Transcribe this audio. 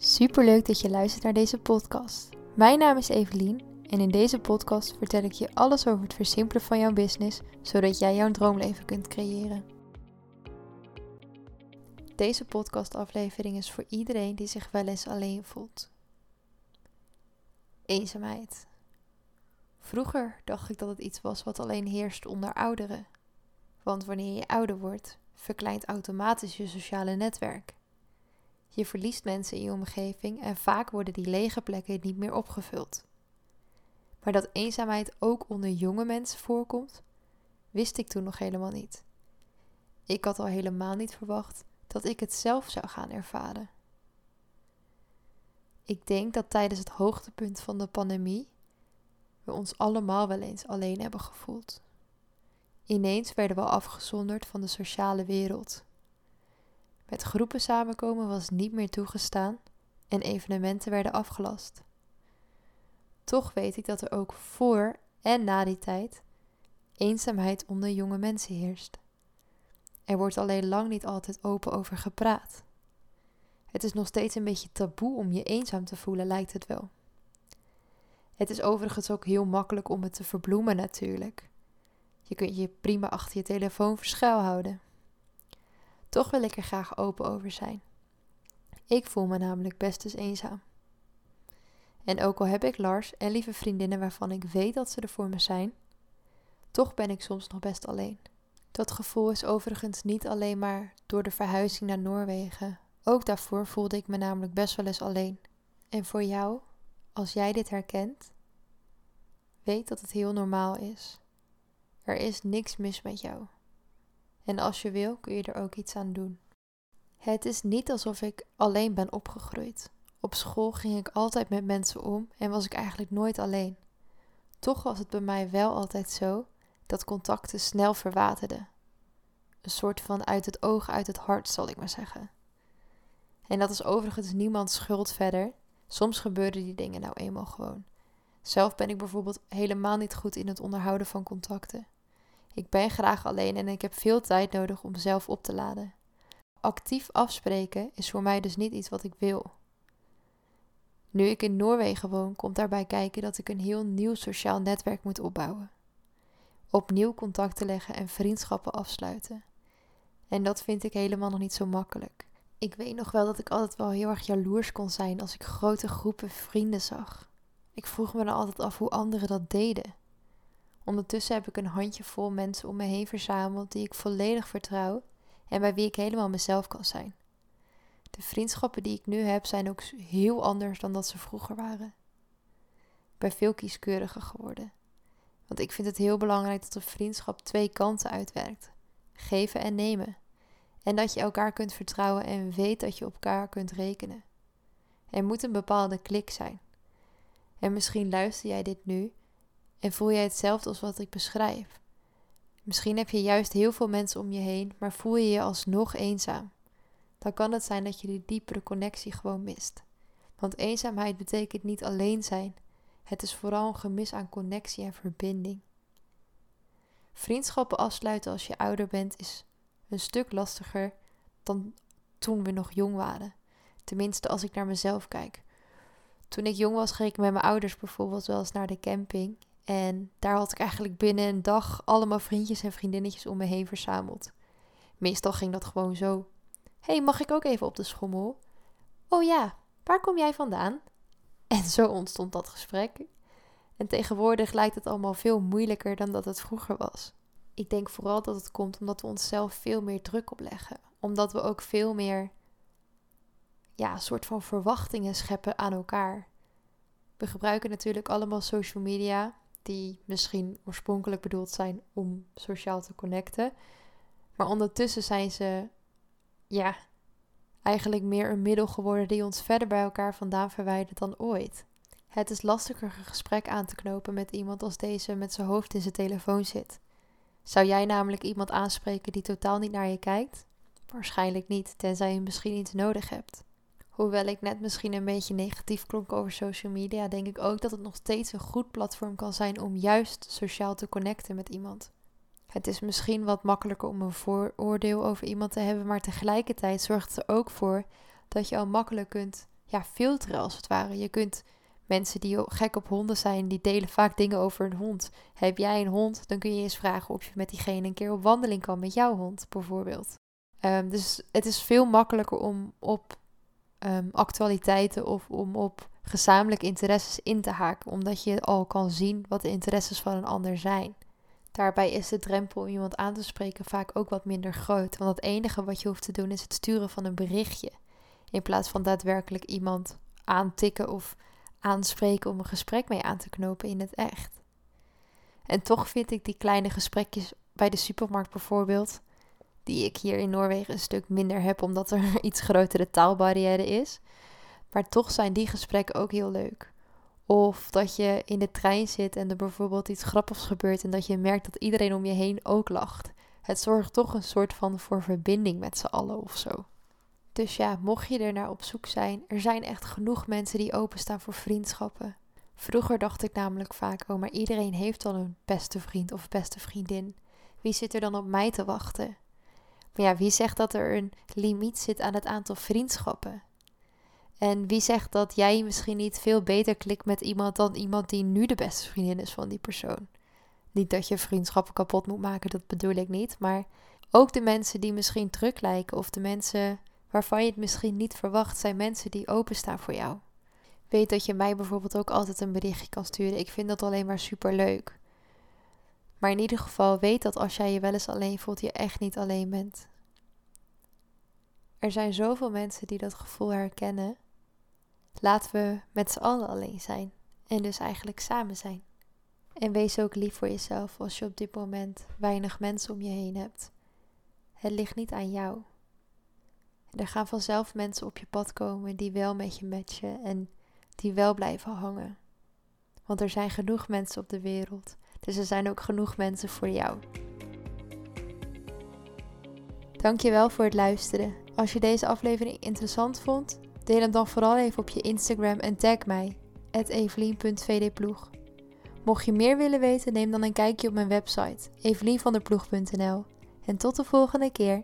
Superleuk dat je luistert naar deze podcast. Mijn naam is Evelien en in deze podcast vertel ik je alles over het versimpelen van jouw business, zodat jij jouw droomleven kunt creëren. Deze podcastaflevering is voor iedereen die zich wel eens alleen voelt. Eenzaamheid. Vroeger dacht ik dat het iets was wat alleen heerst onder ouderen. Want wanneer je ouder wordt, verkleint automatisch je sociale netwerk. Je verliest mensen in je omgeving en vaak worden die lege plekken niet meer opgevuld. Maar dat eenzaamheid ook onder jonge mensen voorkomt, wist ik toen nog helemaal niet. Ik had al helemaal niet verwacht dat ik het zelf zou gaan ervaren. Ik denk dat tijdens het hoogtepunt van de pandemie we ons allemaal wel eens alleen hebben gevoeld. Ineens werden we afgezonderd van de sociale wereld. Met groepen samenkomen was niet meer toegestaan en evenementen werden afgelast. Toch weet ik dat er ook voor en na die tijd eenzaamheid onder jonge mensen heerst. Er wordt alleen lang niet altijd open over gepraat. Het is nog steeds een beetje taboe om je eenzaam te voelen, lijkt het wel. Het is overigens ook heel makkelijk om het te verbloemen natuurlijk. Je kunt je prima achter je telefoon verschuilhouden. Toch wil ik er graag open over zijn. Ik voel me namelijk best eens eenzaam. En ook al heb ik Lars en lieve vriendinnen waarvan ik weet dat ze er voor me zijn, toch ben ik soms nog best alleen. Dat gevoel is overigens niet alleen maar door de verhuizing naar Noorwegen. Ook daarvoor voelde ik me namelijk best wel eens alleen. En voor jou, als jij dit herkent, weet dat het heel normaal is. Er is niks mis met jou. En als je wil, kun je er ook iets aan doen. Het is niet alsof ik alleen ben opgegroeid. Op school ging ik altijd met mensen om en was ik eigenlijk nooit alleen. Toch was het bij mij wel altijd zo dat contacten snel verwaterden. Een soort van uit het oog, uit het hart, zal ik maar zeggen. En dat is overigens niemands schuld verder. Soms gebeuren die dingen nou eenmaal gewoon. Zelf ben ik bijvoorbeeld helemaal niet goed in het onderhouden van contacten. Ik ben graag alleen en ik heb veel tijd nodig om zelf op te laden. Actief afspreken is voor mij dus niet iets wat ik wil. Nu ik in Noorwegen woon, komt daarbij kijken dat ik een heel nieuw sociaal netwerk moet opbouwen. Opnieuw contacten leggen en vriendschappen afsluiten. En dat vind ik helemaal nog niet zo makkelijk. Ik weet nog wel dat ik altijd wel heel erg jaloers kon zijn als ik grote groepen vrienden zag. Ik vroeg me dan altijd af hoe anderen dat deden. Ondertussen heb ik een handjevol mensen om me heen verzameld die ik volledig vertrouw en bij wie ik helemaal mezelf kan zijn. De vriendschappen die ik nu heb zijn ook heel anders dan dat ze vroeger waren. Ik ben veel kieskeuriger geworden. Want ik vind het heel belangrijk dat een vriendschap twee kanten uitwerkt: geven en nemen. En dat je elkaar kunt vertrouwen en weet dat je op elkaar kunt rekenen. Er moet een bepaalde klik zijn. En misschien luister jij dit nu en voel jij hetzelfde als wat ik beschrijf. Misschien heb je juist heel veel mensen om je heen, maar voel je je alsnog eenzaam. Dan kan het zijn dat je die diepere connectie gewoon mist. Want eenzaamheid betekent niet alleen zijn. Het is vooral een gemis aan connectie en verbinding. Vriendschappen afsluiten als je ouder bent is een stuk lastiger dan toen we nog jong waren. Tenminste, als ik naar mezelf kijk. Toen ik jong was, ging ik met mijn ouders bijvoorbeeld wel eens naar de camping. En daar had ik eigenlijk binnen een dag allemaal vriendjes en vriendinnetjes om me heen verzameld. Meestal ging dat gewoon zo. hey, mag ik ook even op de schommel? Oh ja, waar kom jij vandaan? En zo ontstond dat gesprek. En tegenwoordig lijkt het allemaal veel moeilijker dan dat het vroeger was. Ik denk vooral dat het komt omdat we onszelf veel meer druk opleggen. Omdat we ook veel meer, ja, een soort van verwachtingen scheppen aan elkaar. We gebruiken natuurlijk allemaal social media die misschien oorspronkelijk bedoeld zijn om sociaal te connecten. Maar ondertussen zijn ze, ja, eigenlijk meer een middel geworden die ons verder bij elkaar vandaan verwijdert dan ooit. Het is lastiger een gesprek aan te knopen met iemand als deze met zijn hoofd in zijn telefoon zit. Zou jij namelijk iemand aanspreken die totaal niet naar je kijkt? Waarschijnlijk niet, tenzij je misschien iets nodig hebt. Hoewel ik net misschien een beetje negatief klonk over social media, denk ik ook dat het nog steeds een goed platform kan zijn om juist sociaal te connecten met iemand. Het is misschien wat makkelijker om een vooroordeel over iemand te hebben, maar tegelijkertijd zorgt het er ook voor dat je al makkelijk kunt ja, filteren als het ware. Je kunt mensen die gek op honden zijn, die delen vaak dingen over een hond. Heb jij een hond, dan kun je eens vragen of je met diegene een keer op wandeling kan met jouw hond, bijvoorbeeld. Ehm, dus het is veel makkelijker om op um, actualiteiten of om op gezamenlijke interesses in te haken, omdat je al kan zien wat de interesses van een ander zijn. Daarbij is de drempel om iemand aan te spreken vaak ook wat minder groot, want het enige wat je hoeft te doen is het sturen van een berichtje, in plaats van daadwerkelijk iemand aantikken of aanspreken om een gesprek mee aan te knopen in het echt. En toch vind ik die kleine gesprekjes bij de supermarkt bijvoorbeeld, die ik hier in Noorwegen een stuk minder heb omdat er een iets grotere taalbarrière is. Maar toch zijn die gesprekken ook heel leuk. Of dat je in de trein zit en er bijvoorbeeld iets grappigs gebeurt en dat je merkt dat iedereen om je heen ook lacht. Het zorgt toch een soort van voor verbinding met z'n allen of zo. Dus ja, mocht je er naar op zoek zijn, er zijn echt genoeg mensen die openstaan voor vriendschappen. Vroeger dacht ik namelijk vaak, oh maar iedereen heeft al een beste vriend of beste vriendin. Wie zit er dan op mij te wachten? Maar ja, wie zegt dat er een limiet zit aan het aantal vriendschappen? En wie zegt dat jij misschien niet veel beter klikt met iemand dan iemand die nu de beste vriendin is van die persoon? Niet dat je vriendschappen kapot moet maken, dat bedoel ik niet. Maar ook de mensen die misschien druk lijken of de mensen waarvan je het misschien niet verwacht, zijn mensen die openstaan voor jou. Weet dat je mij bijvoorbeeld ook altijd een berichtje kan sturen. Ik vind dat alleen maar super leuk. Maar in ieder geval weet dat als jij je wel eens alleen voelt, je echt niet alleen bent. Er zijn zoveel mensen die dat gevoel herkennen. Laten we met z'n allen alleen zijn en dus eigenlijk samen zijn. En wees ook lief voor jezelf als je op dit moment weinig mensen om je heen hebt. Het ligt niet aan jou. Er gaan vanzelf mensen op je pad komen die wel met je matchen en die wel blijven hangen. Want er zijn genoeg mensen op de wereld. Dus er zijn ook genoeg mensen voor jou. Dankjewel voor het luisteren. Als je deze aflevering interessant vond, deel hem dan vooral even op je Instagram en tag mij, evelien.vdploeg. Mocht je meer willen weten, neem dan een kijkje op mijn website, evelienvanderploeg.nl. En tot de volgende keer.